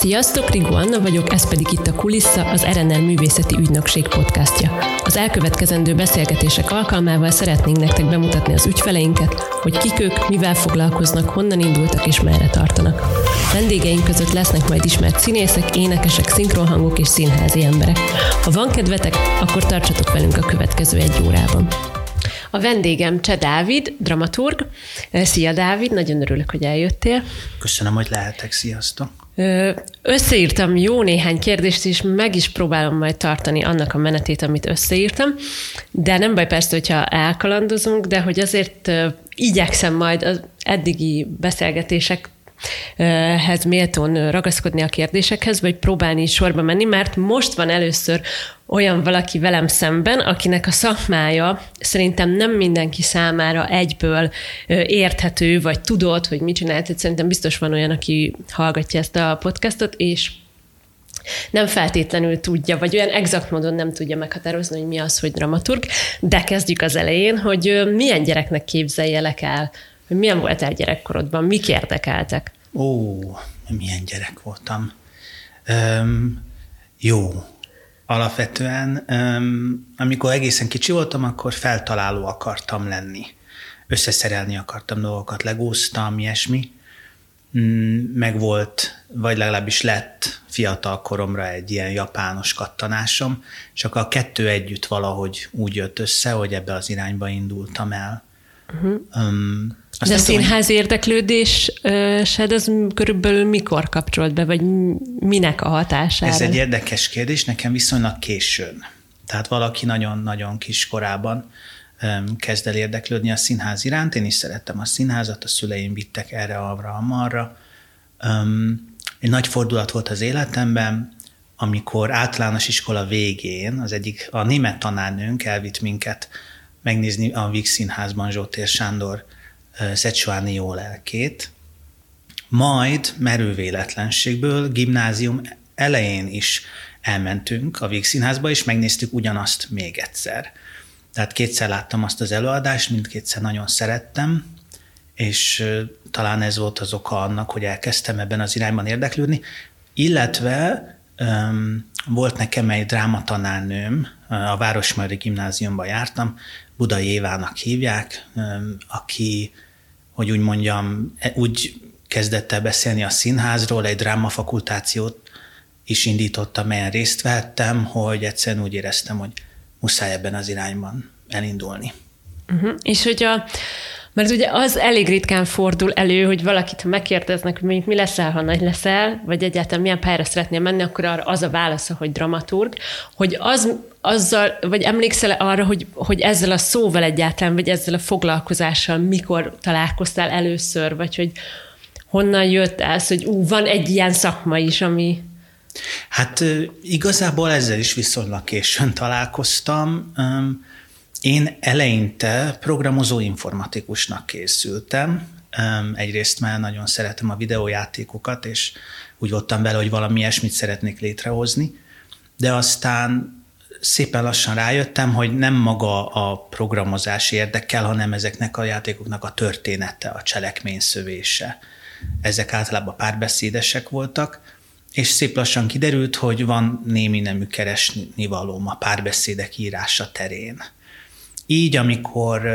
Sziasztok, Rigó Anna vagyok, ez pedig itt a Kulissza, az RNR Művészeti Ügynökség podcastja. Az elkövetkezendő beszélgetések alkalmával szeretnénk nektek bemutatni az ügyfeleinket, hogy kik ők, mivel foglalkoznak, honnan indultak és merre tartanak. Vendégeink között lesznek majd ismert színészek, énekesek, szinkronhangok és színházi emberek. Ha van kedvetek, akkor tartsatok velünk a következő egy órában. A vendégem Cseh Dávid, dramaturg. Szia Dávid, nagyon örülök, hogy eljöttél. Köszönöm, hogy lehetek, sziasztok. Összeírtam jó néhány kérdést, és meg is próbálom majd tartani annak a menetét, amit összeírtam, de nem baj persze, hogyha elkalandozunk, de hogy azért igyekszem majd az eddigi beszélgetések hez méltón ragaszkodni a kérdésekhez, vagy próbálni sorba menni, mert most van először olyan valaki velem szemben, akinek a szakmája szerintem nem mindenki számára egyből érthető, vagy tudod, hogy mit csinált. Szerintem biztos van olyan, aki hallgatja ezt a podcastot, és nem feltétlenül tudja, vagy olyan exakt módon nem tudja meghatározni, hogy mi az, hogy dramaturg, de kezdjük az elején, hogy milyen gyereknek képzeljelek el, hogy milyen voltál gyerekkorodban, mik érdekeltek? Ó, milyen gyerek voltam. Um, jó. Alapvetően, um, amikor egészen kicsi voltam, akkor feltaláló akartam lenni. Összeszerelni akartam dolgokat, legóztam, ilyesmi. Mm, meg volt, vagy legalábbis lett fiatal koromra egy ilyen japános kattanásom, csak a kettő együtt valahogy úgy jött össze, hogy ebbe az irányba indultam el. Uh-huh. Um, azt De a színház érdeklődésed az körülbelül mikor kapcsolt be, vagy minek a hatására? Ez egy érdekes kérdés, nekem viszonylag későn. Tehát valaki nagyon-nagyon kis korában kezd el érdeklődni a színház iránt. Én is szerettem a színházat, a szüleim vittek erre, arra, amarra. Egy nagy fordulat volt az életemben, amikor általános iskola végén az egyik, a német tanárnőnk elvitt minket megnézni a Víg Színházban Zsótér Sándor Szecsuáni jó lelkét, majd merő véletlenségből gimnázium elején is elmentünk a Vígszínházba, és megnéztük ugyanazt még egyszer. Tehát kétszer láttam azt az előadást, mindkétszer nagyon szerettem, és talán ez volt az oka annak, hogy elkezdtem ebben az irányban érdeklődni, illetve um, volt nekem egy drámatanárnőm, a Városmajori Gimnáziumban jártam, Budai Évának hívják, aki hogy úgy mondjam, e, úgy kezdett el beszélni a színházról, egy drámafakultációt is indította, melyen részt vehettem, hogy egyszerűen úgy éreztem, hogy muszáj ebben az irányban elindulni. Uh-huh. És hogy a, mert ugye az elég ritkán fordul elő, hogy valakit, ha megkérdeznek, hogy mi leszel, ha nagy leszel, vagy egyáltalán milyen pályára szeretnél menni, akkor arra az a válasza, hogy dramaturg, hogy az, azzal, vagy emlékszel arra, hogy, hogy ezzel a szóval egyáltalán, vagy ezzel a foglalkozással mikor találkoztál először, vagy hogy honnan jött ez, hogy ú, van egy ilyen szakma is, ami... Hát igazából ezzel is viszonylag későn találkoztam. Én eleinte programozó informatikusnak készültem. Egyrészt már nagyon szeretem a videójátékokat, és úgy voltam vele, hogy valami ilyesmit szeretnék létrehozni, de aztán szépen lassan rájöttem, hogy nem maga a programozás érdekel, hanem ezeknek a játékoknak a története, a cselekmény szövése. Ezek általában párbeszédesek voltak, és szép lassan kiderült, hogy van némi nemű keresni valóm a párbeszédek írása terén. Így, amikor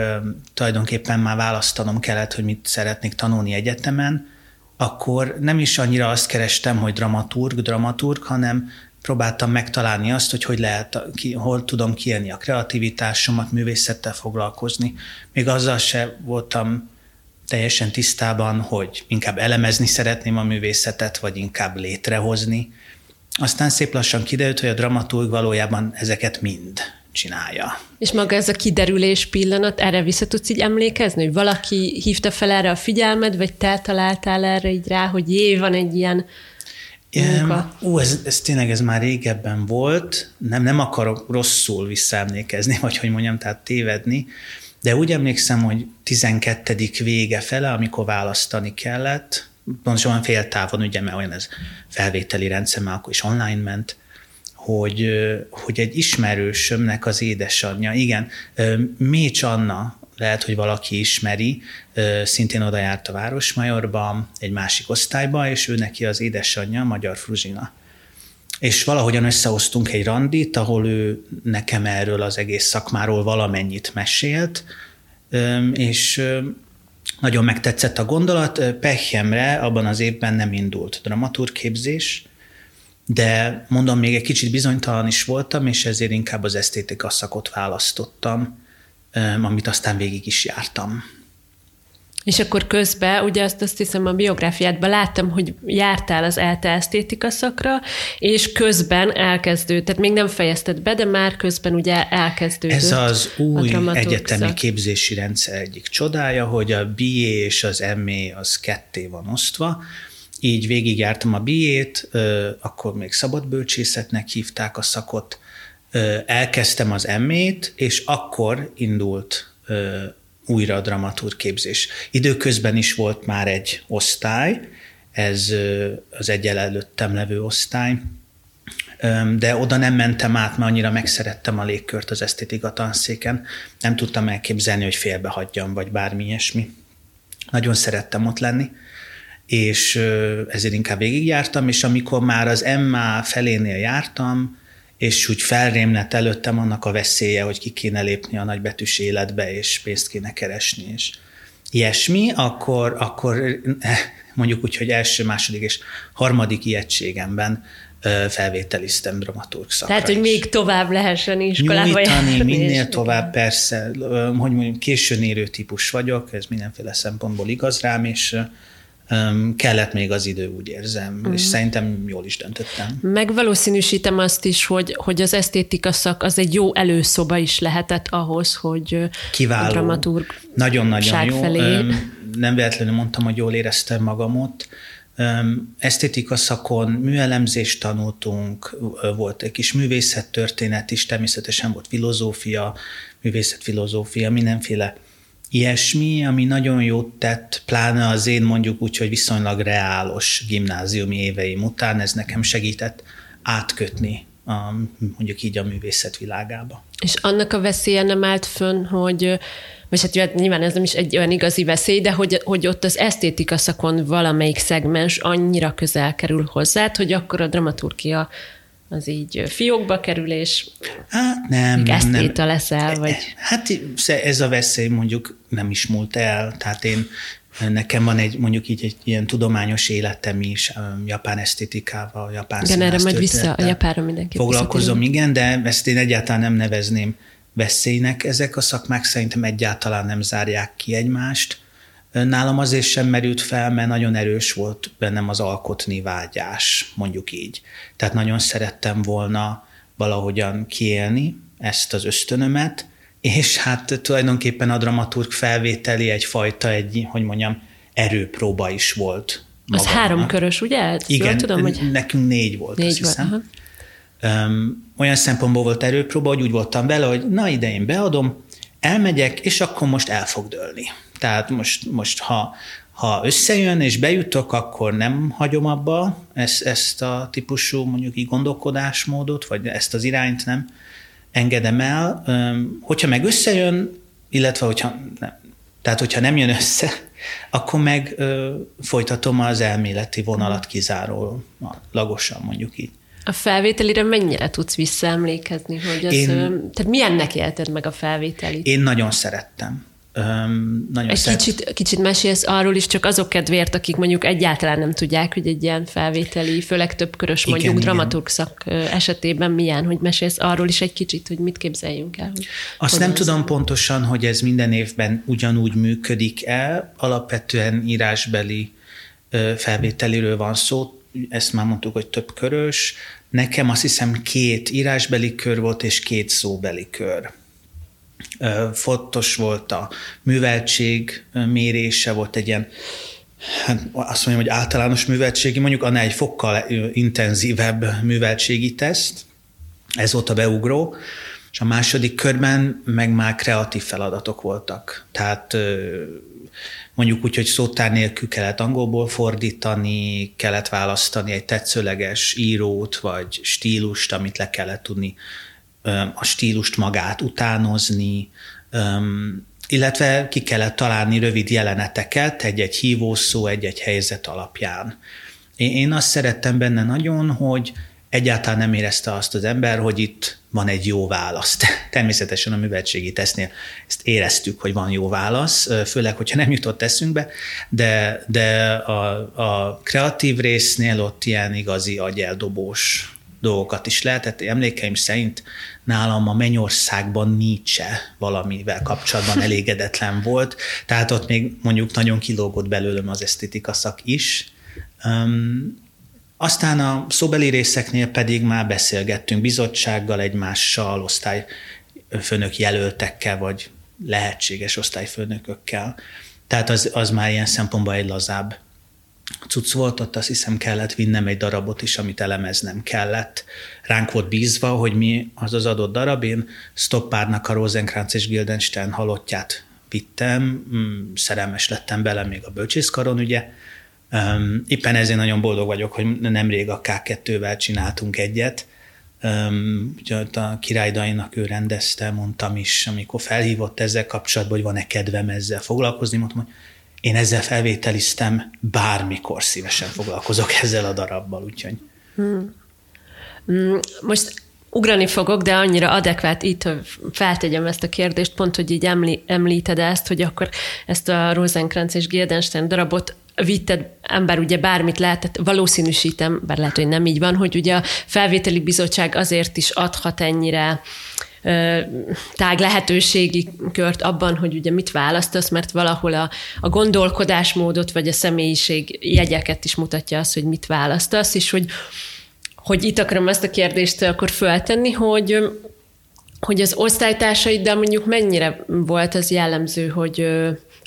tulajdonképpen már választanom kellett, hogy mit szeretnék tanulni egyetemen, akkor nem is annyira azt kerestem, hogy dramaturg, dramaturg, hanem próbáltam megtalálni azt, hogy hogy lehet, ki, hol tudom kiélni a kreativitásomat, művészettel foglalkozni. Még azzal se voltam teljesen tisztában, hogy inkább elemezni szeretném a művészetet, vagy inkább létrehozni. Aztán szép lassan kiderült, hogy a dramaturg valójában ezeket mind csinálja. És maga ez a kiderülés pillanat, erre vissza tudsz így emlékezni, hogy valaki hívta fel erre a figyelmed, vagy te találtál erre így rá, hogy jé, van egy ilyen munka? Ú, ez, ez tényleg ez már régebben volt, nem, nem akarok rosszul visszaemlékezni, vagy hogy mondjam, tehát tévedni, de úgy emlékszem, hogy 12. vége fele, amikor választani kellett, pontosan féltávon, ugye, mert olyan ez felvételi rendszer, már akkor is online ment, hogy, hogy egy ismerősömnek az édesanyja, igen, Mécs Anna lehet, hogy valaki ismeri, szintén oda járt a Városmajorba, egy másik osztályba, és ő neki az édesanyja, Magyar Fruzsina. És valahogyan összehoztunk egy randit, ahol ő nekem erről az egész szakmáról valamennyit mesélt, és nagyon megtetszett a gondolat. Pechemre abban az évben nem indult dramaturgképzés, de mondom, még egy kicsit bizonytalan is voltam, és ezért inkább az esztétika szakot választottam, amit aztán végig is jártam. És akkor közben, ugye azt, azt hiszem a biográfiádban láttam, hogy jártál az ELTE esztétika szakra, és közben elkezdődött, tehát még nem fejezted be, de már közben ugye elkezdődött Ez az új egyetemi szak. képzési rendszer egyik csodája, hogy a BA és az MA az ketté van osztva, így végigjártam a BA-t, akkor még szabadbölcsészetnek hívták a szakot, elkezdtem az MA-t, és akkor indult újra a dramaturg képzés. Időközben is volt már egy osztály, ez az egyel előttem levő osztály, de oda nem mentem át, mert annyira megszerettem a légkört az esztétika tanszéken. Nem tudtam elképzelni, hogy félbehagyjam, vagy bármi ilyesmi. Nagyon szerettem ott lenni, és ezért inkább végigjártam, és amikor már az Emma felénél jártam, és úgy felrémlett előttem annak a veszélye, hogy ki kéne lépni a nagybetűs életbe, és pénzt kéne keresni, és ilyesmi, akkor, akkor eh, mondjuk úgy, hogy első, második és harmadik ijegységemben felvételiztem dramaturg szakra Tehát, hogy is. még tovább lehessen iskolába Nyújtani, minél tovább, persze, hogy mondjam, későn érő típus vagyok, ez mindenféle szempontból igaz rám, és um, kellett még az idő, úgy érzem, mm. és szerintem jól is döntöttem. Megvalószínűsítem azt is, hogy, hogy az esztétika szak az egy jó előszoba is lehetett ahhoz, hogy Kiváló. a dramaturg Nagyon-nagyon jó. Felé. Nem véletlenül mondtam, hogy jól éreztem magam ott. Esztétika szakon műelemzést tanultunk, volt egy kis művészettörténet is, természetesen volt filozófia, művészetfilozófia, mindenféle ilyesmi, ami nagyon jót tett, pláne az én mondjuk úgy, hogy viszonylag reálos gimnáziumi éveim után, ez nekem segített átkötni a, mondjuk így a művészet világába. És annak a veszélye nem állt fönn, hogy vagy hát, nyilván ez nem is egy olyan igazi veszély, de hogy, hogy ott az esztétika szakon valamelyik szegmens annyira közel kerül hozzá, hogy akkor a dramaturgia az így fiókba kerül, és hát nem, nem, nem. leszel, vagy... Hát ez a veszély mondjuk nem is múlt el, tehát én Nekem van egy, mondjuk így egy ilyen tudományos életem is, japán esztétikával, japán Igen, erre majd vissza, a japánra mindenki. Foglalkozom, igen, de ezt én egyáltalán nem nevezném veszélynek. Ezek a szakmák szerintem egyáltalán nem zárják ki egymást. Nálam azért sem merült fel, mert nagyon erős volt bennem az alkotni vágyás, mondjuk így. Tehát nagyon szerettem volna valahogyan kiélni ezt az ösztönömet, és hát tulajdonképpen a dramaturg felvételi egyfajta, egy, hogy mondjam, erőpróba is volt. Magamnak. Az három körös, ugye? Igen, tudom, hogy... nekünk négy volt, négy azt volt, hiszem. Um, olyan szempontból volt erőpróba, hogy úgy voltam vele, hogy na ide én beadom, elmegyek, és akkor most el fog dőlni. Tehát most, most ha, ha összejön és bejutok, akkor nem hagyom abba ezt, ezt a típusú mondjuk így gondolkodásmódot, vagy ezt az irányt nem engedem el. Hogyha meg összejön, illetve hogyha nem, tehát hogyha nem jön össze, akkor meg ö, folytatom az elméleti vonalat kizárólag, lagosan mondjuk így. A felvételire mennyire tudsz visszaemlékezni? Hogy az, én, tehát milyennek élted meg a felvételit? Én nagyon szerettem. Um, nagyon egy szeret... kicsit, kicsit mesélsz arról is, csak azok kedvéért, akik mondjuk egyáltalán nem tudják, hogy egy ilyen felvételi, főleg több körös mondjuk igen, dramaturg szak esetében milyen, hogy mesélsz arról is egy kicsit, hogy mit képzeljünk el. Hogy Azt nem tudom az... pontosan, hogy ez minden évben ugyanúgy működik el, alapvetően írásbeli felvételiről van szó, ezt már mondtuk, hogy több körös. Nekem azt hiszem két írásbeli kör volt, és két szóbeli kör fontos volt a műveltség mérése, volt egy ilyen hát azt mondjam, hogy általános műveltségi, mondjuk annál egy fokkal intenzívebb műveltségi teszt, ez volt a beugró, és a második körben meg már kreatív feladatok voltak. Tehát mondjuk úgy, hogy szótár nélkül kellett angolból fordítani, kellett választani egy tetszőleges írót, vagy stílust, amit le kellett tudni a stílust magát utánozni, illetve ki kellett találni rövid jeleneteket egy-egy hívószó, egy-egy helyzet alapján. Én azt szerettem benne nagyon, hogy egyáltalán nem érezte azt az ember, hogy itt van egy jó válasz. Természetesen a műveltségi tesztnél ezt éreztük, hogy van jó válasz, főleg, hogyha nem jutott eszünkbe, de, de a, a kreatív résznél ott ilyen igazi agyeldobós dolgokat is lehetett. Emlékeim szerint nálam a Mennyországban Nietzsche valamivel kapcsolatban elégedetlen volt, tehát ott még mondjuk nagyon kilógott belőlem az esztétika szak is. Um, aztán a szobeli részeknél pedig már beszélgettünk bizottsággal, egymással, osztályfőnök jelöltekkel, vagy lehetséges osztályfőnökökkel. Tehát az, az már ilyen szempontból egy lazább cucc volt, ott azt hiszem kellett vinnem egy darabot is, amit elemeznem kellett. Ránk volt bízva, hogy mi az az adott darab, én Stoppárnak a Rosenkrantz és Guildenstern halottját vittem, mm, szerelmes lettem bele még a bölcsészkaron, ugye, éppen ezért nagyon boldog vagyok, hogy nemrég a K2-vel csináltunk egyet. Ugye a királydainak ő rendezte, mondtam is, amikor felhívott ezzel kapcsolatban, hogy van-e kedvem ezzel foglalkozni, mondtam, hogy én ezzel felvételiztem, bármikor szívesen foglalkozok ezzel a darabbal, úgyhogy. Hmm. Most ugrani fogok, de annyira adekvát itt, hogy feltegyem ezt a kérdést, pont, hogy így emlí, említed ezt, hogy akkor ezt a Rosenkrantz és Guildenstern darabot vitted, ember ugye bármit lehetett, valószínűsítem, bár lehet, hogy nem így van, hogy ugye a felvételi bizottság azért is adhat ennyire tág lehetőségi kört abban, hogy ugye mit választasz, mert valahol a, a gondolkodásmódot, vagy a személyiség jegyeket is mutatja az, hogy mit választasz, és hogy, hogy itt akarom ezt a kérdést akkor föltenni, hogy hogy az osztálytársaiddal mondjuk mennyire volt az jellemző, hogy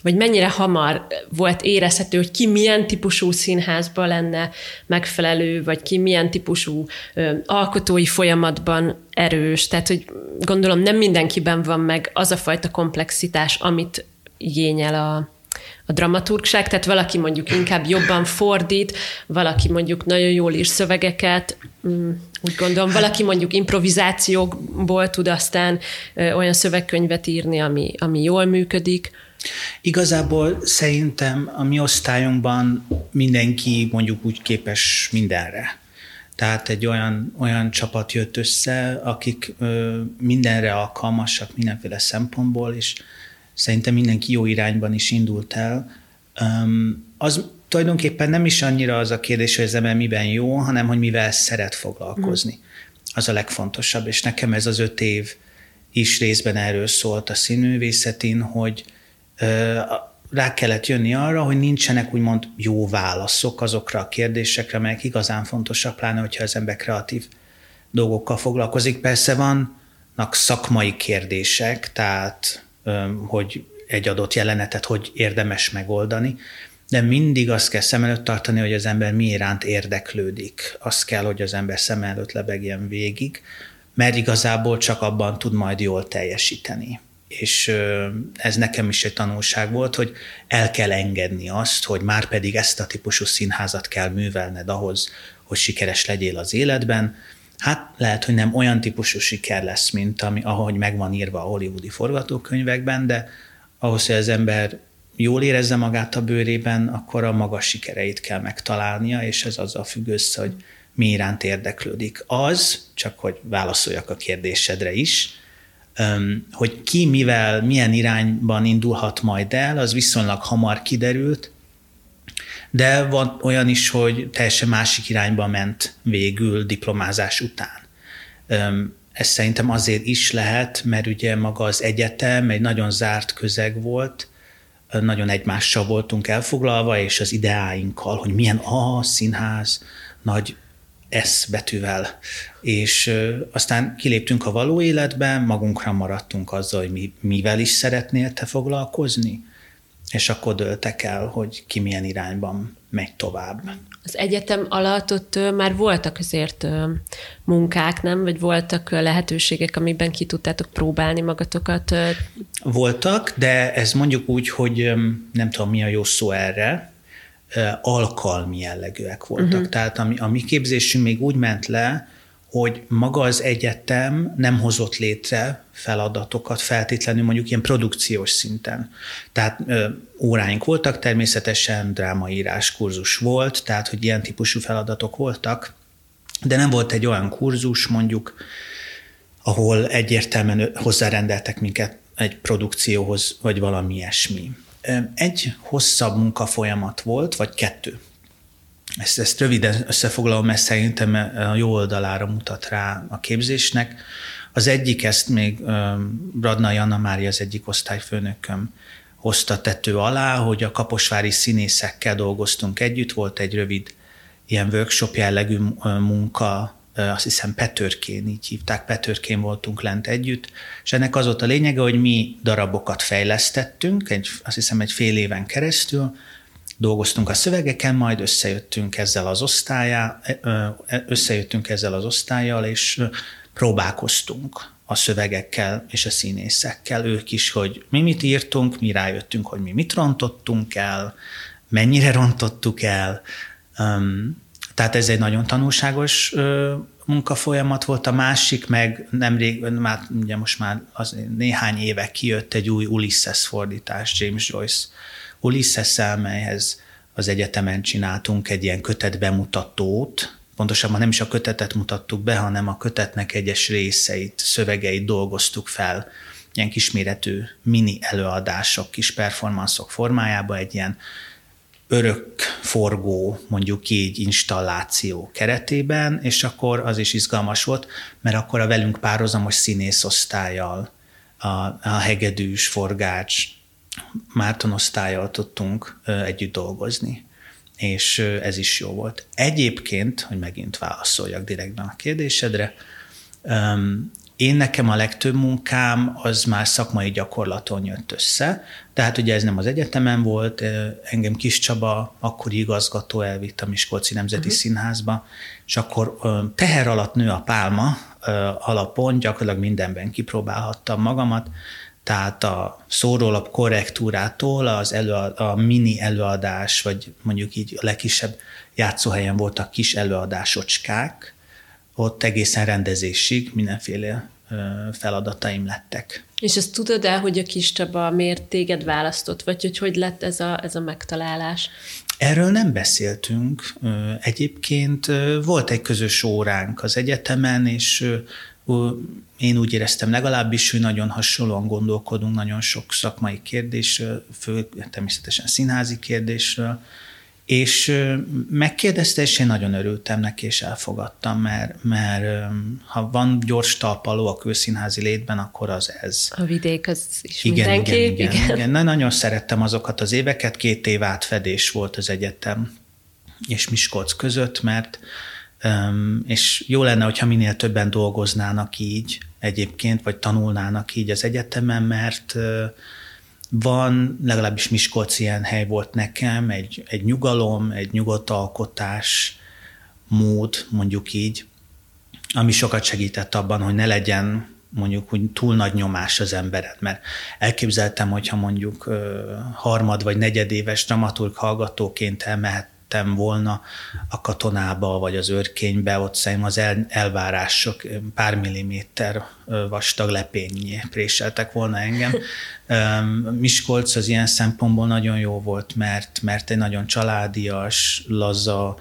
vagy mennyire hamar volt érezhető, hogy ki milyen típusú színházban lenne megfelelő, vagy ki milyen típusú ö, alkotói folyamatban erős. Tehát, hogy gondolom nem mindenkiben van meg az a fajta komplexitás, amit igényel a, a dramaturgság, tehát valaki mondjuk inkább jobban fordít, valaki mondjuk nagyon jól ír szövegeket, mm, úgy gondolom, valaki mondjuk improvizációkból tud aztán olyan szövegkönyvet írni, ami, ami jól működik. Igazából szerintem a mi osztályunkban mindenki mondjuk úgy képes mindenre. Tehát egy olyan, olyan csapat jött össze, akik ö, mindenre alkalmasak mindenféle szempontból, és szerintem mindenki jó irányban is indult el. Um, az tulajdonképpen nem is annyira az a kérdés, hogy ez ember miben jó, hanem hogy mivel szeret foglalkozni. Mm. Az a legfontosabb, és nekem ez az öt év is részben erről szólt a színművészetén, hogy rá kellett jönni arra, hogy nincsenek úgymond jó válaszok azokra a kérdésekre, amelyek igazán fontosak, pláne, hogyha az ember kreatív dolgokkal foglalkozik. Persze vannak szakmai kérdések, tehát hogy egy adott jelenetet hogy érdemes megoldani, de mindig azt kell szem előtt tartani, hogy az ember mi iránt érdeklődik. Azt kell, hogy az ember szem előtt lebegjen végig, mert igazából csak abban tud majd jól teljesíteni. És ez nekem is egy tanulság volt, hogy el kell engedni azt, hogy már pedig ezt a típusú színházat kell művelned ahhoz, hogy sikeres legyél az életben, Hát lehet, hogy nem olyan típusú siker lesz, mint ami, ahogy megvan írva a hollywoodi forgatókönyvekben, de ahhoz, hogy az ember jól érezze magát a bőrében, akkor a magas sikereit kell megtalálnia, és ez azzal függ össze, hogy mi iránt érdeklődik. Az, csak hogy válaszoljak a kérdésedre is, hogy ki mivel, milyen irányban indulhat majd el, az viszonylag hamar kiderült, de van olyan is, hogy teljesen másik irányba ment végül diplomázás után. Ez szerintem azért is lehet, mert ugye maga az egyetem egy nagyon zárt közeg volt, nagyon egymással voltunk elfoglalva, és az ideáinkkal, hogy milyen a színház, nagy S betűvel. És aztán kiléptünk a való életbe, magunkra maradtunk azzal, hogy mi, mivel is szeretnél te foglalkozni és akkor döltek el, hogy ki milyen irányban megy tovább. Az egyetem alatt ott már voltak azért munkák, nem? Vagy voltak lehetőségek, amiben ki tudtátok próbálni magatokat? Voltak, de ez mondjuk úgy, hogy nem tudom, mi a jó szó erre, alkalmi jellegűek voltak. Uh-huh. Tehát a a mi képzésünk még úgy ment le, hogy maga az egyetem nem hozott létre feladatokat feltétlenül mondjuk ilyen produkciós szinten. Tehát ö, óráink voltak, természetesen drámaírás kurzus volt, tehát hogy ilyen típusú feladatok voltak, de nem volt egy olyan kurzus mondjuk, ahol egyértelműen hozzárendeltek minket egy produkcióhoz, vagy valami ilyesmi. Egy hosszabb munkafolyamat volt, vagy kettő. Ezt, ezt röviden összefoglalom, mert szerintem a jó oldalára mutat rá a képzésnek. Az egyik, ezt még Radnai Anna Mária, az egyik osztályfőnököm hozta tető alá, hogy a kaposvári színészekkel dolgoztunk együtt, volt egy rövid ilyen workshop jellegű munka, azt hiszem Petörkén, így hívták, Petörkén voltunk lent együtt, és ennek az volt a lényege, hogy mi darabokat fejlesztettünk, egy, azt hiszem egy fél éven keresztül, dolgoztunk a szövegeken, majd összejöttünk ezzel az osztályá, összejöttünk ezzel az osztályjal, és próbálkoztunk a szövegekkel és a színészekkel, ők is, hogy mi mit írtunk, mi rájöttünk, hogy mi mit rontottunk el, mennyire rontottuk el, tehát ez egy nagyon tanulságos munkafolyamat volt, a másik meg nemrég, már, ugye most már az néhány éve kijött egy új Ulysses fordítás, James Joyce ulysses melyhez az egyetemen csináltunk egy ilyen kötet bemutatót, pontosabban nem is a kötetet mutattuk be, hanem a kötetnek egyes részeit, szövegeit dolgoztuk fel, ilyen kisméretű mini előadások, kis performanszok formájába, egy ilyen örök forgó, mondjuk így installáció keretében, és akkor az is izgalmas volt, mert akkor a velünk párhuzamos színészosztályjal, a, a hegedűs, forgács, Márton osztályjal tudtunk együtt dolgozni, és ez is jó volt. Egyébként, hogy megint válaszoljak direktben a kérdésedre, én nekem a legtöbb munkám az már szakmai gyakorlaton jött össze, tehát ugye ez nem az egyetemen volt, engem Kis Csaba, akkori igazgató elvitt a Miskolci Nemzeti uh-huh. Színházba, és akkor teher alatt nő a pálma alapon, gyakorlatilag mindenben kipróbálhattam magamat, tehát a szórólap korrektúrától az elő, a mini előadás, vagy mondjuk így a legkisebb játszóhelyen voltak kis előadásocskák, ott egészen rendezésig mindenféle feladataim lettek. És ezt tudod el, hogy a kis Csaba miért téged választott, vagy hogy hogy lett ez a, ez a megtalálás? Erről nem beszéltünk. Egyébként volt egy közös óránk az egyetemen, és én úgy éreztem legalábbis, hogy nagyon hasonlóan gondolkodunk nagyon sok szakmai kérdésről, fő, természetesen színházi kérdésről, és megkérdezte, és én nagyon örültem neki, és elfogadtam, mert, mert ha van gyors talpaló a külszínházi létben, akkor az ez. A vidék az is igen, mindenképp. Igen, igen, igen. Na, nagyon szerettem azokat az éveket, két év átfedés volt az egyetem és Miskolc között, mert és jó lenne, hogyha minél többen dolgoznának így egyébként, vagy tanulnának így az egyetemen, mert van, legalábbis Miskolc ilyen hely volt nekem, egy, egy nyugalom, egy nyugodt alkotás mód, mondjuk így, ami sokat segített abban, hogy ne legyen mondjuk úgy túl nagy nyomás az embered, mert elképzeltem, hogyha mondjuk harmad vagy negyedéves dramaturg hallgatóként elmehet mehettem volna a katonába, vagy az őrkénybe, ott szerintem az el, elvárások pár milliméter vastag lepényé préseltek volna engem. Miskolc az ilyen szempontból nagyon jó volt, mert, mert egy nagyon családias, laza,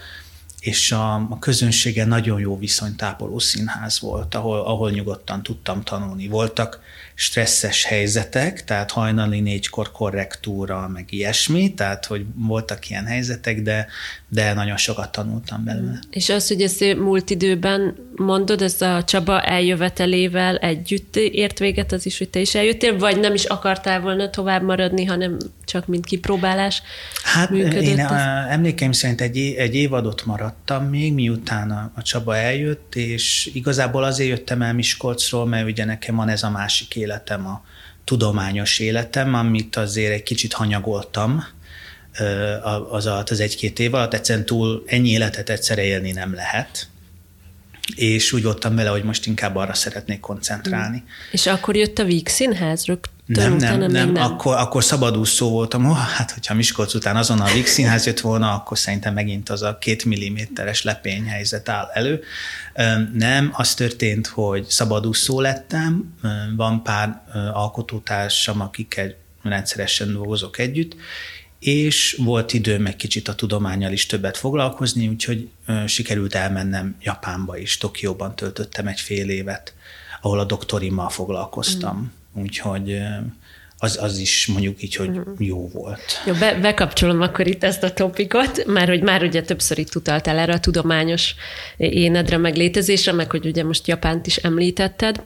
és a, a közönsége nagyon jó viszonytápoló színház volt, ahol, ahol nyugodtan tudtam tanulni. Voltak stresszes helyzetek, tehát hajnali négykor korrektúra, meg ilyesmi, tehát hogy voltak ilyen helyzetek, de, de nagyon sokat tanultam belőle. És az, hogy ezt múlt időben mondod, ez a Csaba eljövetelével együtt ért véget az is, hogy te is eljöttél, vagy nem is akartál volna tovább maradni, hanem csak mint kipróbálás Hát működött én ez? emlékeim szerint egy, egy évadot maradtam még, miután a, a Csaba eljött, és igazából azért jöttem el Miskolcról, mert ugye nekem van ez a másik életem, a tudományos életem, amit azért egy kicsit hanyagoltam az alatt, az egy-két év alatt, egyszerűen túl ennyi életet egyszerre élni nem lehet és úgy voltam vele, hogy most inkább arra szeretnék koncentrálni. És akkor jött a Víg Színház nem, nem, nem, nem. Akkor, akkor szabadúszó voltam. Oh, hát, hogyha Miskolc után azon a Víg Színház jött volna, akkor szerintem megint az a két milliméteres lepény helyzet áll elő. Nem, az történt, hogy szabadúszó lettem, van pár alkotótársam, akikkel rendszeresen dolgozok együtt, és volt időm egy kicsit a tudományjal is többet foglalkozni, úgyhogy sikerült elmennem Japánba is, Tokióban töltöttem egy fél évet, ahol a doktorimmal foglalkoztam. Mm úgyhogy az, az is mondjuk így, hogy uh-huh. jó volt. Jó, be, bekapcsolom akkor itt ezt a topikot, mert hogy már ugye többször itt utaltál erre a tudományos énedre, meg létezésre, meg hogy ugye most Japánt is említetted,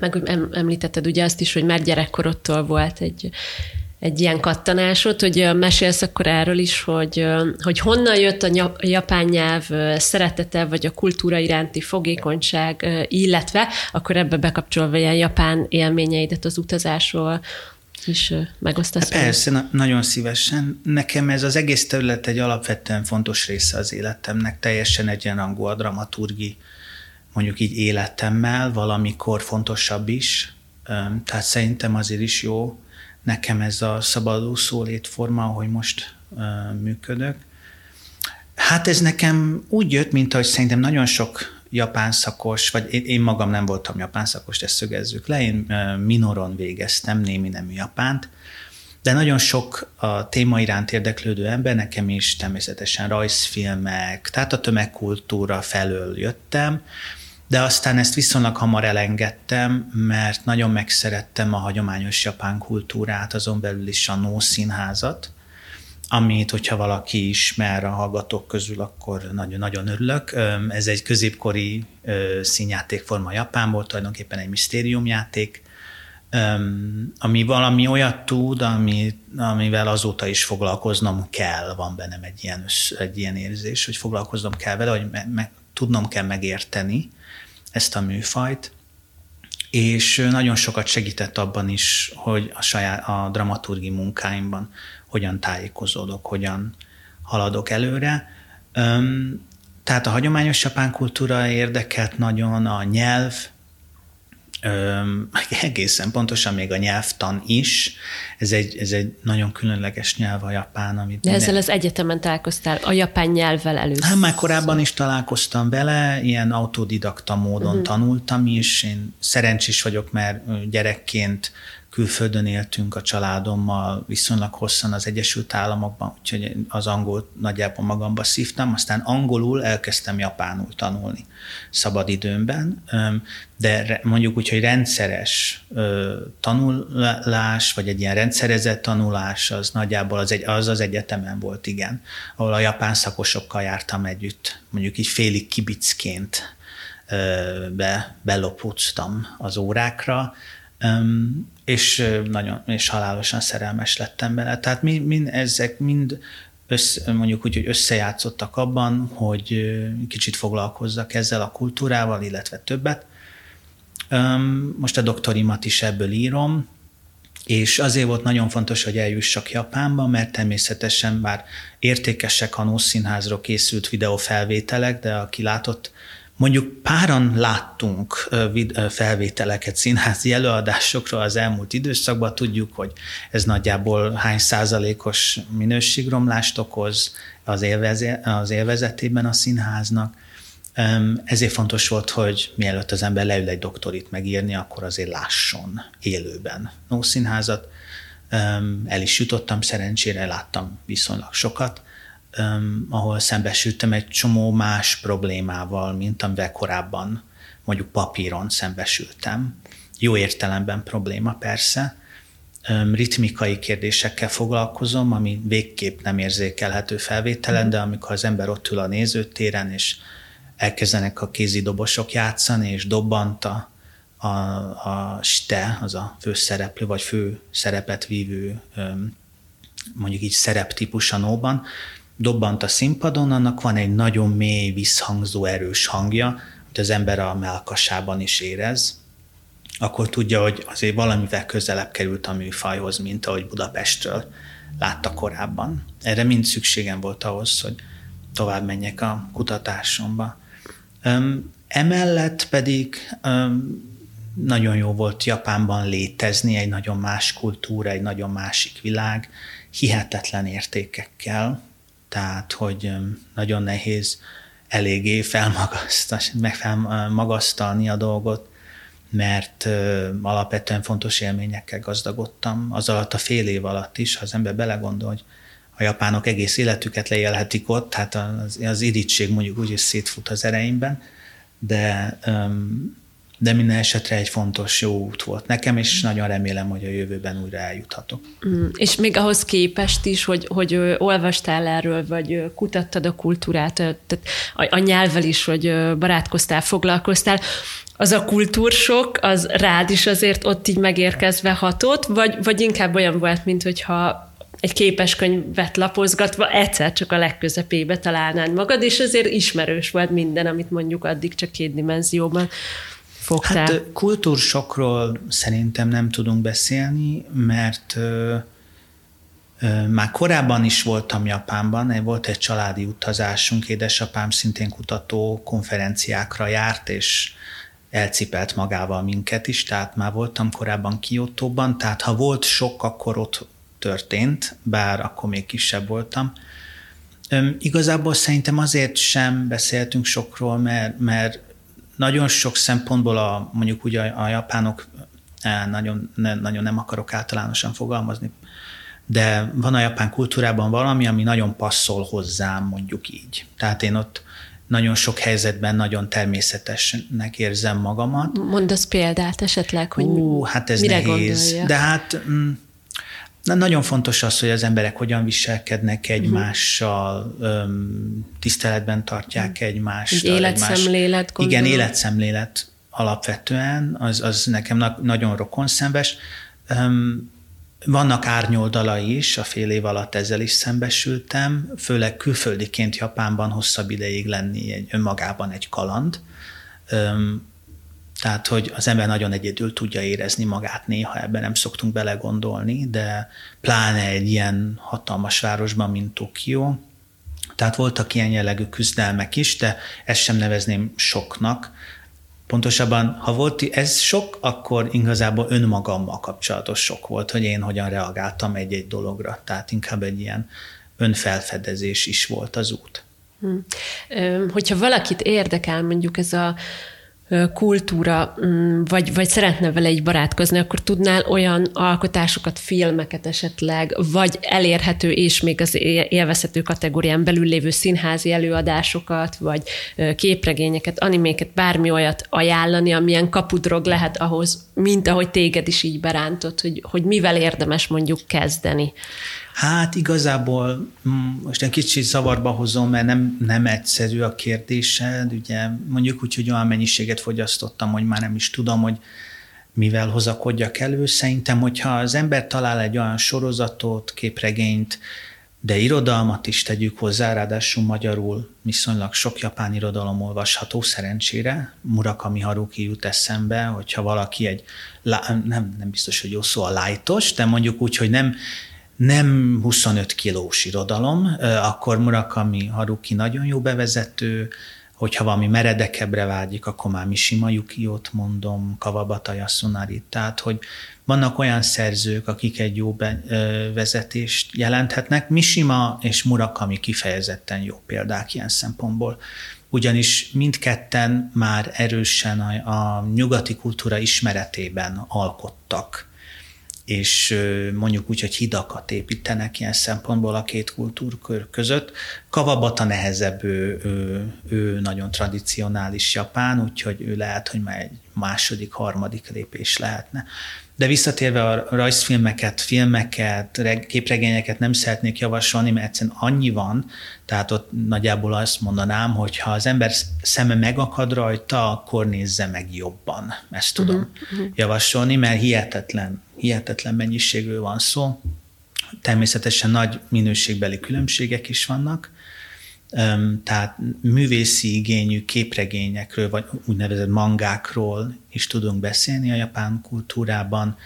meg említetted ugye azt is, hogy már gyerekkorodtól volt egy, egy ilyen kattanásod, hogy mesélsz akkor erről is, hogy, hogy honnan jött a japán nyelv szeretete, vagy a kultúra iránti fogékonyság, illetve akkor ebbe bekapcsolva ilyen japán élményeidet az utazásról is megosztasz. Hát persze, na, nagyon szívesen. Nekem ez az egész terület egy alapvetően fontos része az életemnek, teljesen egyenrangú a dramaturgi, mondjuk így életemmel, valamikor fontosabb is. Tehát szerintem azért is jó, nekem ez a szabadúszó létforma, ahogy most működök. Hát ez nekem úgy jött, mint ahogy szerintem nagyon sok japán szakos, vagy én, magam nem voltam japán szakos, ezt szögezzük le, én minoron végeztem, némi nemű japánt, de nagyon sok a téma iránt érdeklődő ember, nekem is természetesen rajzfilmek, tehát a tömegkultúra felől jöttem, de aztán ezt viszonylag hamar elengedtem, mert nagyon megszerettem a hagyományos japán kultúrát, azon belül is a No színházat, amit, hogyha valaki ismer a hallgatók közül, akkor nagyon-nagyon örülök. Ez egy középkori színjátékforma Japánból, tulajdonképpen egy misztériumjáték, ami valami olyat tud, ami, amivel azóta is foglalkoznom kell, van bennem egy ilyen, egy ilyen érzés, hogy foglalkoznom kell vele, hogy me, me, tudnom kell megérteni, ezt a műfajt, és nagyon sokat segített abban is, hogy a saját a dramaturgi munkáimban hogyan tájékozódok, hogyan haladok előre. Tehát a hagyományos japán kultúra érdekelt nagyon, a nyelv, egészen pontosan még a nyelvtan is. Ez egy, ez egy nagyon különleges nyelv a japán. Amit De ezzel az egyetemen találkoztál a japán nyelvvel először? Hát már korábban is találkoztam vele, ilyen autodidakta módon uh-huh. tanultam is. Én szerencsés vagyok, mert gyerekként külföldön éltünk a családommal viszonylag hosszan az Egyesült Államokban, úgyhogy az angol nagyjából magamba szívtam, aztán angolul elkezdtem japánul tanulni szabadidőmben, de mondjuk úgy, hogy rendszeres tanulás, vagy egy ilyen rendszerezett tanulás, az nagyjából az, egy, az az egyetemen volt, igen, ahol a japán szakosokkal jártam együtt, mondjuk így félig kibicként be, belopóztam az órákra, és nagyon, és halálosan szerelmes lettem bele. Tehát mind, mind ezek mind össze, mondjuk úgy, hogy összejátszottak abban, hogy kicsit foglalkozzak ezzel a kultúrával, illetve többet. Most a doktorimat is ebből írom, és azért volt nagyon fontos, hogy eljussak Japánba, mert természetesen bár értékesek a Nószínházról készült videófelvételek, de aki látott Mondjuk páran láttunk felvételeket színházi előadásokról az elmúlt időszakban, tudjuk, hogy ez nagyjából hány százalékos minőségromlást okoz az, élveze, az élvezetében a színháznak. Ezért fontos volt, hogy mielőtt az ember leül egy doktorit megírni, akkor azért lásson élőben nószínházat. El is jutottam, szerencsére láttam viszonylag sokat, um, ahol szembesültem egy csomó más problémával, mint amivel korábban mondjuk papíron szembesültem. Jó értelemben probléma persze. Um, ritmikai kérdésekkel foglalkozom, ami végképp nem érzékelhető felvételen, de amikor az ember ott ül a nézőtéren, és elkezdenek a kézi dobosok játszani, és dobbant a, a, a ste, az a főszereplő, vagy fő szerepet vívő mondjuk így szereptípus a nóban, dobbant a színpadon, annak van egy nagyon mély, visszhangzó, erős hangja, hogy az ember a melkasában is érez, akkor tudja, hogy azért valamivel közelebb került a műfajhoz, mint ahogy Budapestről látta korábban. Erre mind szükségem volt ahhoz, hogy tovább menjek a kutatásomba. Emellett pedig nagyon jó volt Japánban létezni, egy nagyon más kultúra, egy nagyon másik világ, hihetetlen értékekkel, tehát, hogy nagyon nehéz eléggé felmagasztalni a dolgot, mert alapvetően fontos élményekkel gazdagodtam. Az alatt a fél év alatt is, ha az ember belegondol, hogy a japánok egész életüket lejelhetik ott, hát az, az irítség mondjuk úgy is szétfut az ereimben, de de minden esetre egy fontos jó út volt nekem, és nagyon remélem, hogy a jövőben újra eljuthatok. Mm, és még ahhoz képest is, hogy, hogy olvastál erről, vagy kutattad a kultúrát, tehát a, a nyelvvel is, hogy barátkoztál, foglalkoztál, az a kultúrsok, az rád is azért ott így megérkezve hatott, vagy, vagy inkább olyan volt, mint hogyha egy képeskönyvet lapozgatva egyszer csak a legközepébe találnád magad, és azért ismerős volt minden, amit mondjuk addig csak két dimenzióban fogtál. Hát kultúrsokról szerintem nem tudunk beszélni, mert már korábban is voltam Japánban, volt egy családi utazásunk, édesapám szintén kutató konferenciákra járt, és elcipelt magával minket is, tehát már voltam korábban Kiotóban, tehát ha volt sok, akkor ott történt, bár akkor még kisebb voltam. Üm, igazából szerintem azért sem beszéltünk sokról, mert, mert nagyon sok szempontból a, mondjuk úgy a, a japánok, eh, nagyon, ne, nagyon nem akarok általánosan fogalmazni, de van a japán kultúrában valami, ami nagyon passzol hozzám, mondjuk így. Tehát én ott nagyon sok helyzetben nagyon természetesnek érzem magamat. Mondasz példát esetleg, hogy Ú, hát ez mire nehéz. Gondolja? De hát mm, Na, nagyon fontos az, hogy az emberek hogyan viselkednek egymással, uh-huh. tiszteletben tartják egymást. Egy életszemlélet, egymás, Igen, életszemlélet alapvetően, az, az nekem na- nagyon rokonszenves. Um, vannak árnyoldalai is, a fél év alatt ezzel is szembesültem, főleg külföldiként Japánban hosszabb ideig lenni egy önmagában egy kaland. Um, tehát, hogy az ember nagyon egyedül tudja érezni magát néha, ebben nem szoktunk belegondolni, de pláne egy ilyen hatalmas városban, mint Tokió. Tehát voltak ilyen jellegű küzdelmek is, de ezt sem nevezném soknak. Pontosabban, ha volt ez sok, akkor igazából önmagammal kapcsolatos sok volt, hogy én hogyan reagáltam egy-egy dologra. Tehát inkább egy ilyen önfelfedezés is volt az út. Hm. Hogyha valakit érdekel mondjuk ez a kultúra, mm, vagy, vagy szeretne vele egy barátkozni, akkor tudnál olyan alkotásokat, filmeket esetleg, vagy elérhető és még az élvezhető kategórián belül lévő színházi előadásokat, vagy képregényeket, animéket, bármi olyat ajánlani, amilyen kapudrog lehet ahhoz, mint ahogy téged is így berántott, hogy, hogy mivel érdemes mondjuk kezdeni. Hát igazából mm, most egy kicsit zavarba hozom, mert nem, nem egyszerű a kérdésed. Ugye mondjuk úgy, hogy olyan mennyiséget fogyasztottam, hogy már nem is tudom, hogy mivel hozakodjak elő. Szerintem, hogyha az ember talál egy olyan sorozatot, képregényt, de irodalmat is tegyük hozzá, ráadásul magyarul viszonylag sok japán irodalom olvasható szerencsére. Murakami Haruki jut eszembe, hogyha valaki egy, nem, nem biztos, hogy jó szó a lájtos, de mondjuk úgy, hogy nem nem 25 kilós irodalom, akkor Murakami Haruki nagyon jó bevezető, hogyha valami meredekebbre vágyik, akkor már Mishima Yukiot mondom, Kawabata Yasunari, tehát hogy vannak olyan szerzők, akik egy jó vezetést jelenthetnek. Mishima és Murakami kifejezetten jó példák ilyen szempontból, ugyanis mindketten már erősen a, a nyugati kultúra ismeretében alkottak és mondjuk úgy, hogy hidakat építenek ilyen szempontból a két kultúrkör között. Kawabata nehezebb, ő, ő, ő nagyon tradicionális japán, úgyhogy ő lehet, hogy már egy második, harmadik lépés lehetne. De visszatérve a rajzfilmeket, filmeket, képregényeket nem szeretnék javasolni, mert egyszerűen annyi van, tehát ott nagyjából azt mondanám, hogy ha az ember szeme megakad rajta, akkor nézze meg jobban. Ezt tudom uh-huh. javasolni, mert hihetetlen, hihetetlen mennyiségről van szó. Természetesen nagy minőségbeli különbségek is vannak, tehát művészi igényű képregényekről, vagy úgynevezett mangákról is tudunk beszélni a japán kultúrában,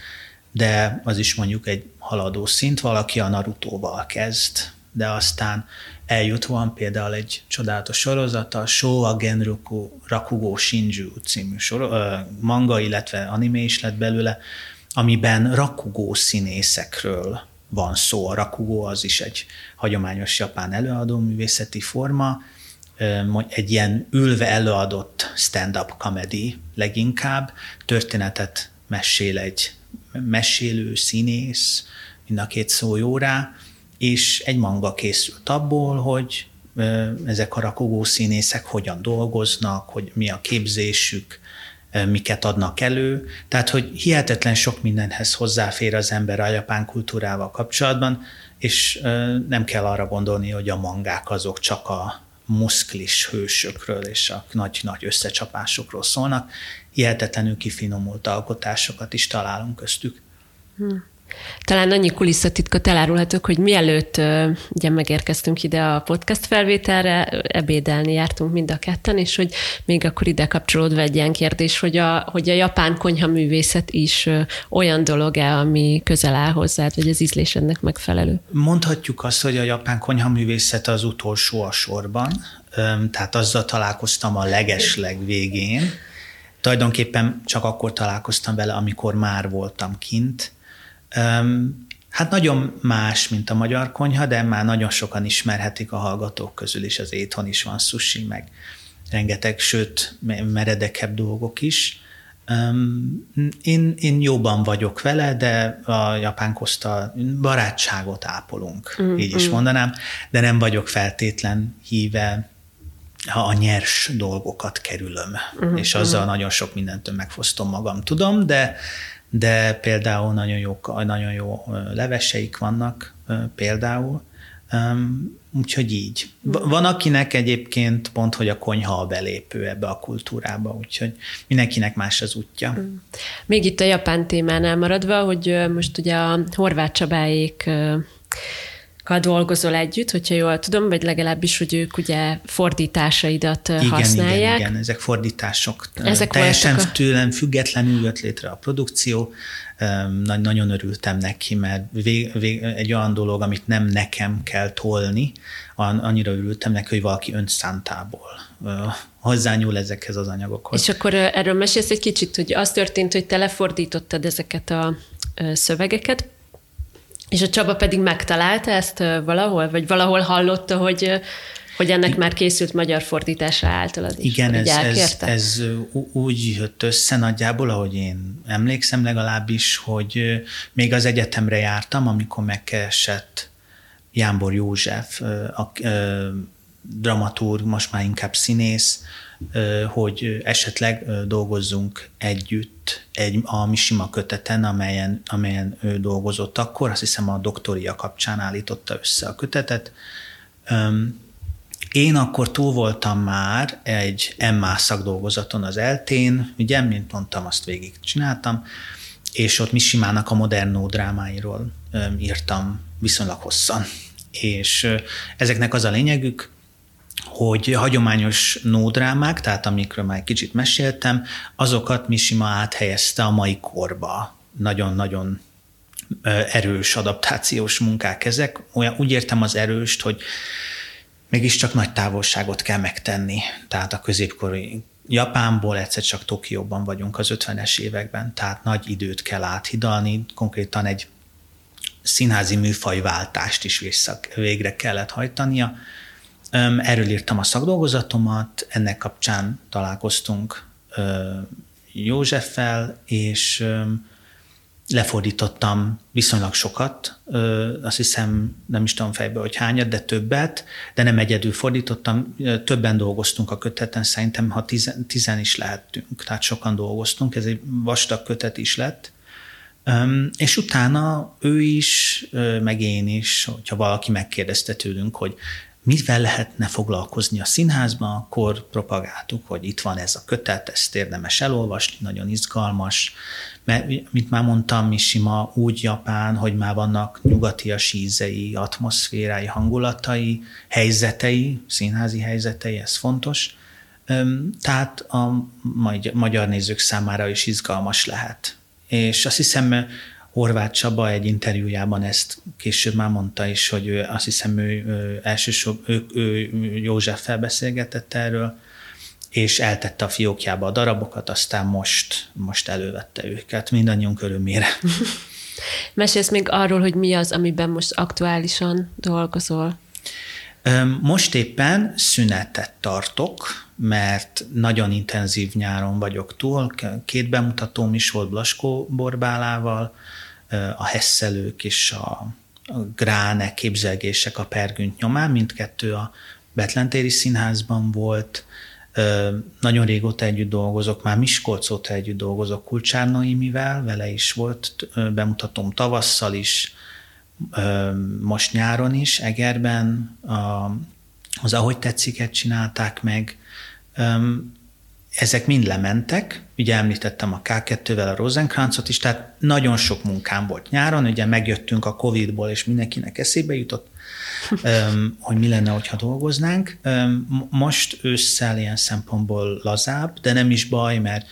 de az is mondjuk egy haladó szint, valaki a Narutóval kezd, de aztán eljut van például egy csodálatos sorozata, a Showa Genroku Rakugo Shinju című sor, manga, illetve anime is lett belőle, amiben rakugó színészekről van szó. A rakugó az is egy hagyományos japán előadó művészeti forma, egy ilyen ülve előadott stand-up comedy leginkább, történetet mesél egy mesélő színész, mind a két szó jó rá, és egy manga készült abból, hogy ezek a rakogó színészek hogyan dolgoznak, hogy mi a képzésük, miket adnak elő. Tehát, hogy hihetetlen sok mindenhez hozzáfér az ember a japán kultúrával kapcsolatban, és nem kell arra gondolni, hogy a mangák azok csak a muszklis hősökről és a nagy-nagy összecsapásokról szólnak. Hihetetlenül kifinomult alkotásokat is találunk köztük. Hmm. Talán annyi kulisszatitkot elárulhatok, hogy mielőtt ugye megérkeztünk ide a podcast felvételre, ebédelni jártunk mind a ketten, és hogy még akkor ide kapcsolódva egy ilyen kérdés, hogy a, hogy a japán konyha művészet is olyan dolog-e, ami közel áll hozzád, vagy az ízlésednek megfelelő? Mondhatjuk azt, hogy a japán konyha művészet az utolsó a sorban, tehát azzal találkoztam a legesleg végén. Tulajdonképpen csak akkor találkoztam vele, amikor már voltam kint, Hát nagyon más, mint a magyar konyha, de már nagyon sokan ismerhetik a hallgatók közül is, az éthon is van sushi, meg rengeteg, sőt, meredekebb dolgok is. Én, én jóban vagyok vele, de a japán koszta barátságot ápolunk, mm, így is mm. mondanám, de nem vagyok feltétlen híve, ha a nyers dolgokat kerülöm, mm, és azzal mm. nagyon sok mindentől megfosztom magam, tudom, de de például nagyon jó, nagyon jó leveseik vannak például, úgyhogy így. Van akinek egyébként pont, hogy a konyha a belépő ebbe a kultúrába, úgyhogy mindenkinek más az útja. Mm. Még itt a japán témánál maradva, hogy most ugye a horvát csabáék dolgozol együtt, hogyha jól tudom, vagy legalábbis, hogy ők ugye fordításaidat igen, használják. Igen, igen, ezek fordítások. Ezek Teljesen a... tőlem függetlenül jött létre a produkció, nagyon örültem neki, mert vég, vég, egy olyan dolog, amit nem nekem kell tolni, annyira örültem neki, hogy valaki önszántából hozzányúl ezekhez az anyagokhoz. És akkor erről mesélsz egy kicsit, hogy az történt, hogy te lefordítottad ezeket a szövegeket, és a Csaba pedig megtalálta ezt valahol, vagy valahol hallotta, hogy hogy ennek már készült magyar fordítása általad is. Igen, ez, ez, ez úgy jött össze nagyjából, ahogy én emlékszem legalábbis, hogy még az egyetemre jártam, amikor megkeresett Jánbor József, a, a, a dramaturg, most már inkább színész, hogy esetleg dolgozzunk együtt egy, a Misima köteten, amelyen, amelyen ő dolgozott akkor, azt hiszem a doktoria kapcsán állította össze a kötetet. Én akkor túl voltam már egy MA szakdolgozaton az eltén, ugye, mint mondtam, azt végig csináltam, és ott Misimának a modern drámáiról írtam viszonylag hosszan. És ezeknek az a lényegük, hogy hagyományos nódrámák, tehát amikről már egy kicsit meséltem, azokat Mishima áthelyezte a mai korba. Nagyon-nagyon erős adaptációs munkák ezek. Olyan, úgy értem az erőst, hogy mégiscsak nagy távolságot kell megtenni. Tehát a középkori Japánból egyszer csak Tokióban vagyunk az 50-es években, tehát nagy időt kell áthidalni, konkrétan egy színházi műfajváltást is vissza, végre kellett hajtania. Erről írtam a szakdolgozatomat, ennek kapcsán találkoztunk Józseffel, és lefordítottam viszonylag sokat, azt hiszem, nem is tudom fejbe, hogy hányat, de többet, de nem egyedül fordítottam, többen dolgoztunk a köteten, szerintem ha tizen, tizen is lehettünk, tehát sokan dolgoztunk, ez egy vastag kötet is lett, és utána ő is, meg én is, hogyha valaki megkérdezte tőlünk, hogy mivel lehetne foglalkozni a színházban, akkor propagáltuk, hogy itt van ez a kötet, ezt érdemes elolvasni, nagyon izgalmas, mert, mint már mondtam, Mishima úgy japán, hogy már vannak nyugatias ízei, atmoszférái, hangulatai, helyzetei, színházi helyzetei, ez fontos. Tehát a magyar nézők számára is izgalmas lehet. És azt hiszem, Horváth Csaba egy interjújában ezt később már mondta is, hogy ő, azt hiszem ő, ő elsősorban ő, ő, József felbeszélgetett erről, és eltette a fiókjába a darabokat, aztán most, most elővette őket, mindannyiunk örömére. Mesélsz még arról, hogy mi az, amiben most aktuálisan dolgozol? Most éppen szünetet tartok, mert nagyon intenzív nyáron vagyok túl. Két bemutatóm is volt Blaskó Borbálával, a Hesszelők és a Gráne képzelgések a Pergünt nyomán, mindkettő a Betlentéri Színházban volt, nagyon régóta együtt dolgozok, már Miskolc óta együtt dolgozok Kulcsár Noémivel, vele is volt, bemutatom tavasszal is, most nyáron is, Egerben, az Ahogy tetsziket csinálták meg, ezek mind lementek, ugye említettem a K2-vel a Rosenkrancot is, tehát nagyon sok munkám volt nyáron, ugye megjöttünk a Covid-ból, és mindenkinek eszébe jutott, hogy mi lenne, hogyha dolgoznánk. Most ősszel ilyen szempontból lazább, de nem is baj, mert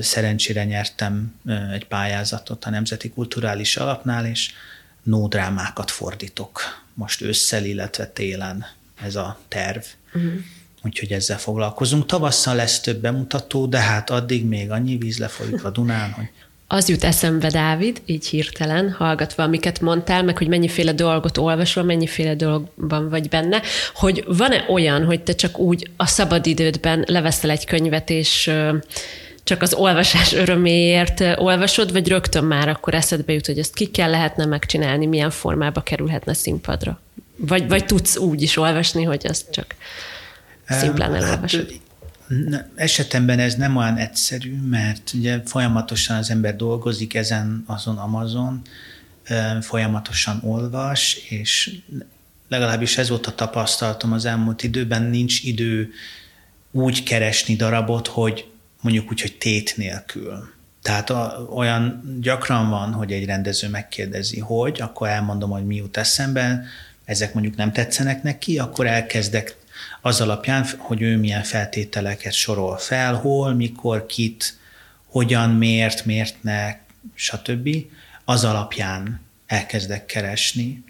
szerencsére nyertem egy pályázatot a Nemzeti Kulturális Alapnál, és nódrámákat fordítok most ősszel, illetve télen ez a terv. Uh-huh. Úgyhogy ezzel foglalkozunk. Tavasszal lesz több bemutató, de hát addig még annyi víz lefolyik a Dunán, hogy az jut eszembe, Dávid, így hirtelen, hallgatva, amiket mondtál, meg hogy mennyiféle dolgot olvasol, mennyiféle dologban vagy benne, hogy van-e olyan, hogy te csak úgy a szabadidődben leveszel egy könyvet, és csak az olvasás öröméért olvasod, vagy rögtön már akkor eszedbe jut, hogy ezt ki kell lehetne megcsinálni, milyen formába kerülhetne színpadra? Vagy, vagy tudsz úgy is olvasni, hogy azt csak szimplán hát, elolvasod? Hát, esetemben ez nem olyan egyszerű, mert ugye folyamatosan az ember dolgozik ezen azon Amazon, folyamatosan olvas, és legalábbis ez volt a tapasztalatom az elmúlt időben, nincs idő úgy keresni darabot, hogy mondjuk úgy, hogy tét nélkül. Tehát a, olyan gyakran van, hogy egy rendező megkérdezi, hogy, akkor elmondom, hogy mi jut eszembe, ezek mondjuk nem tetszenek neki, akkor elkezdek az alapján, hogy ő milyen feltételeket sorol fel, hol, mikor, kit, hogyan, miért, miért ne, stb. Az alapján elkezdek keresni.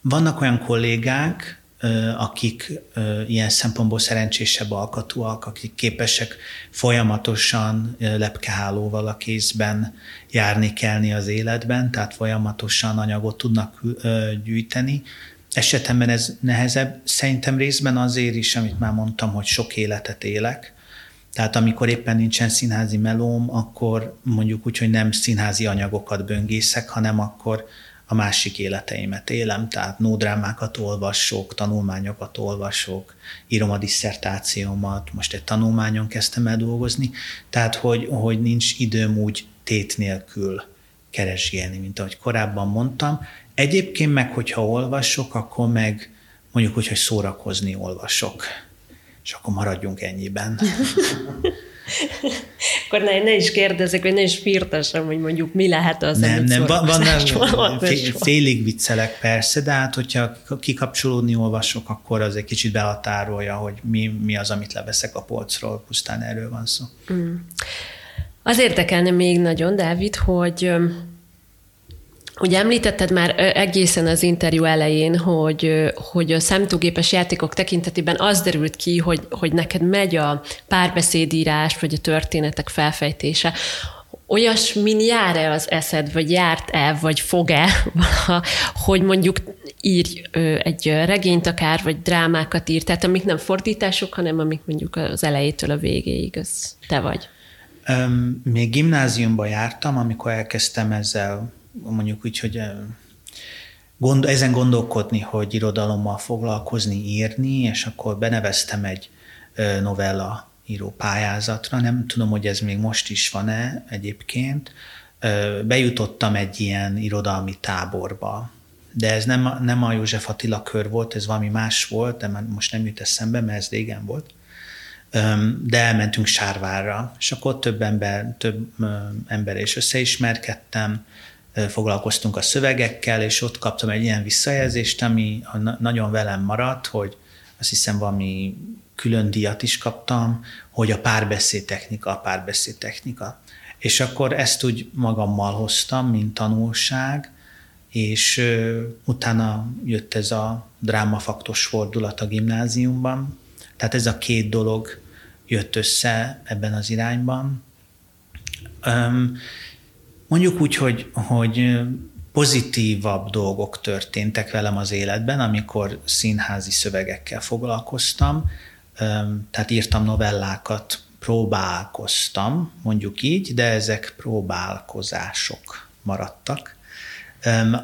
Vannak olyan kollégák, akik ilyen szempontból szerencsésebb alkatúak, akik képesek folyamatosan lepkehálóval a kézben járni, kelni az életben, tehát folyamatosan anyagot tudnak gyűjteni, esetemben ez nehezebb, szerintem részben azért is, amit már mondtam, hogy sok életet élek, tehát amikor éppen nincsen színházi melóm, akkor mondjuk úgy, hogy nem színházi anyagokat böngészek, hanem akkor a másik életeimet élem, tehát nódrámákat olvasok, tanulmányokat olvasok, írom a disszertációmat, most egy tanulmányon kezdtem el dolgozni, tehát hogy, hogy nincs időm úgy tét nélkül keresgélni, mint ahogy korábban mondtam, Egyébként meg, hogyha olvasok, akkor meg mondjuk úgy, hogy szórakozni olvasok. És akkor maradjunk ennyiben. akkor ne, ne is kérdezzek, vagy ne is firtassam, hogy mondjuk mi lehet az, Nem, nem, van, van félig viccelek persze, de hát hogyha kikapcsolódni olvasok, akkor az egy kicsit behatárolja, hogy mi, mi az, amit leveszek a polcról, pusztán erről van szó. Mm. Az érdekelne még nagyon, Dávid, hogy Ugye említetted már egészen az interjú elején, hogy, hogy a számítógépes játékok tekintetében az derült ki, hogy, hogy neked megy a párbeszédírás, vagy a történetek felfejtése. Olyasmin jár-e az eszed, vagy járt-e, vagy fog-e hogy mondjuk írj egy regényt akár, vagy drámákat ír, tehát amik nem fordítások, hanem amik mondjuk az elejétől a végéig, az te vagy. Még gimnáziumba jártam, amikor elkezdtem ezzel mondjuk úgy, hogy gond, ezen gondolkodni, hogy irodalommal foglalkozni, írni, és akkor beneveztem egy novella író pályázatra. Nem tudom, hogy ez még most is van-e egyébként. Bejutottam egy ilyen irodalmi táborba, de ez nem, nem a József Attila kör volt, ez valami más volt, de most nem jut eszembe, mert ez régen volt. De elmentünk Sárvárra, és akkor több ember, több ember és összeismerkedtem, foglalkoztunk a szövegekkel, és ott kaptam egy ilyen visszajelzést, ami nagyon velem maradt, hogy azt hiszem valami külön díjat is kaptam, hogy a párbeszéd technika, a párbeszéd technika. És akkor ezt úgy magammal hoztam, mint tanulság, és utána jött ez a drámafaktos fordulat a gimnáziumban. Tehát ez a két dolog jött össze ebben az irányban. Mondjuk úgy, hogy, hogy pozitívabb dolgok történtek velem az életben, amikor színházi szövegekkel foglalkoztam, tehát írtam novellákat, próbálkoztam, mondjuk így, de ezek próbálkozások maradtak.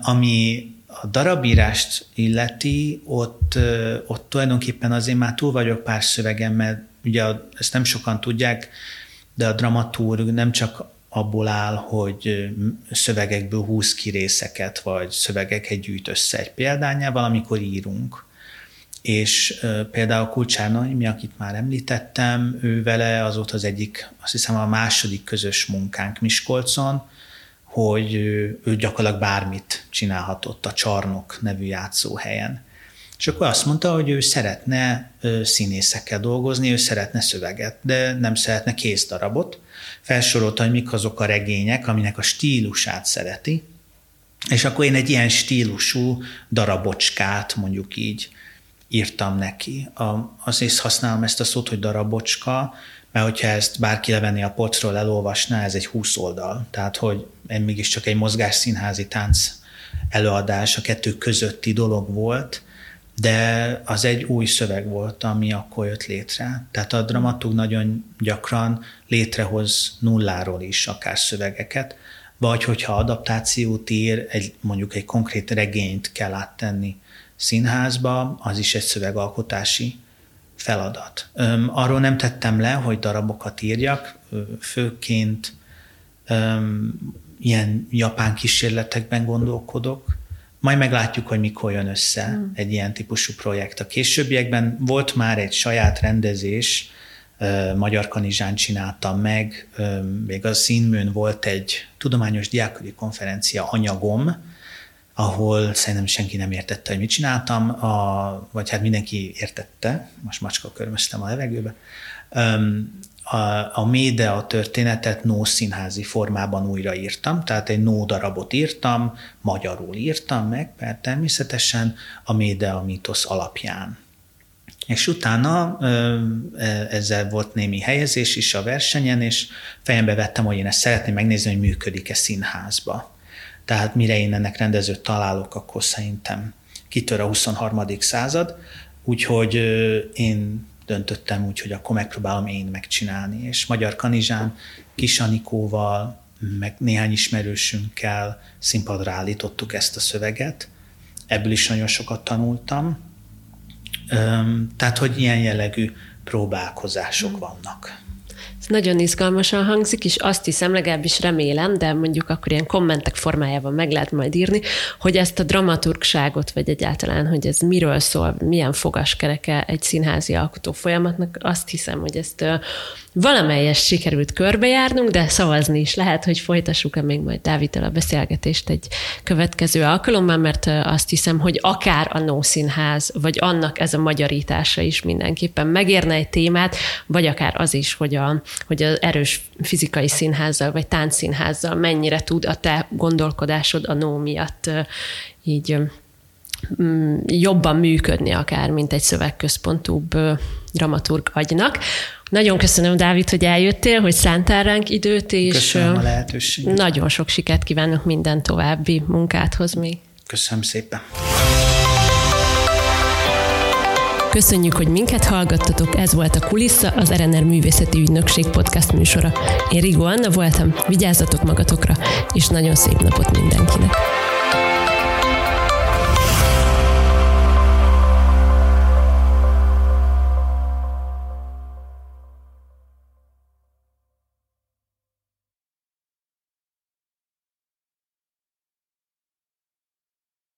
Ami a darabírást illeti, ott, ott tulajdonképpen azért már túl vagyok pár szövegem, mert ugye ezt nem sokan tudják, de a dramaturg nem csak abból áll, hogy szövegekből húz ki részeket, vagy szövegeket gyűjt össze egy példányával, amikor írunk. És például Kulcsár mi, akit már említettem, ő vele az volt az egyik, azt hiszem a második közös munkánk Miskolcon, hogy ő gyakorlatilag bármit csinálhatott a Csarnok nevű játszóhelyen. És akkor azt mondta, hogy ő szeretne színészekkel dolgozni, ő szeretne szöveget, de nem szeretne kész darabot. Felsorolta, hogy mik azok a regények, aminek a stílusát szereti, és akkor én egy ilyen stílusú darabocskát, mondjuk így, írtam neki. A, azért használom ezt a szót, hogy darabocska, mert hogyha ezt bárki levenni a polcról, elolvasná, ez egy 20 oldal. Tehát, hogy én mégiscsak egy mozgásszínházi tánc előadás a kettő közötti dolog volt, de az egy új szöveg volt, ami akkor jött létre. Tehát a dramatúg nagyon gyakran létrehoz nulláról is akár szövegeket, vagy hogyha adaptációt ír, egy, mondjuk egy konkrét regényt kell áttenni színházba, az is egy szövegalkotási feladat. Öm, arról nem tettem le, hogy darabokat írjak, főként öm, ilyen japán kísérletekben gondolkodok, majd meglátjuk, hogy mikor jön össze hmm. egy ilyen típusú projekt. A későbbiekben volt már egy saját rendezés, Magyar Kanizsán csináltam meg, még a színműn volt egy tudományos diákodi konferencia anyagom, ahol szerintem senki nem értette, hogy mit csináltam, a, vagy hát mindenki értette, most macska körmöztem a levegőbe, a, a Médea történetet no színházi formában újraírtam, tehát egy no darabot írtam, magyarul írtam meg, mert természetesen a Médea mítosz alapján. És utána e, ezzel volt némi helyezés is a versenyen, és fejembe vettem, hogy én ezt szeretném megnézni, hogy működik-e színházba. Tehát mire én ennek rendezőt találok, akkor szerintem kitör a 23. század, úgyhogy én döntöttem úgy, hogy akkor megpróbálom én megcsinálni. És Magyar Kanizsán Kis Anikóval, meg néhány ismerősünkkel színpadra állítottuk ezt a szöveget. Ebből is nagyon sokat tanultam. Tehát, hogy ilyen jellegű próbálkozások vannak nagyon izgalmasan hangzik, és azt hiszem, legalábbis remélem, de mondjuk akkor ilyen kommentek formájában meg lehet majd írni, hogy ezt a dramaturgságot, vagy egyáltalán, hogy ez miről szól, milyen fogaskereke egy színházi alkotó folyamatnak, azt hiszem, hogy ezt valamelyes sikerült körbejárnunk, de szavazni is lehet, hogy folytassuk-e még majd Dáviddal a beszélgetést egy következő alkalommal, mert azt hiszem, hogy akár a No Színház, vagy annak ez a magyarítása is mindenképpen megérne egy témát, vagy akár az is, hogy, a, hogy az erős fizikai színházzal, vagy táncszínházzal mennyire tud a te gondolkodásod a No miatt így mm, jobban működni akár, mint egy szövegközpontúbb dramaturg agynak. Nagyon köszönöm, Dávid, hogy eljöttél, hogy szántál ránk időt, és köszönöm a lehetőséget. nagyon sok sikert kívánok minden további munkáthoz még. Köszönöm szépen. Köszönjük, hogy minket hallgattatok, ez volt a Kulissza, az RNR Művészeti Ügynökség podcast műsora. Én Rigó Anna voltam, vigyázzatok magatokra, és nagyon szép napot mindenkinek!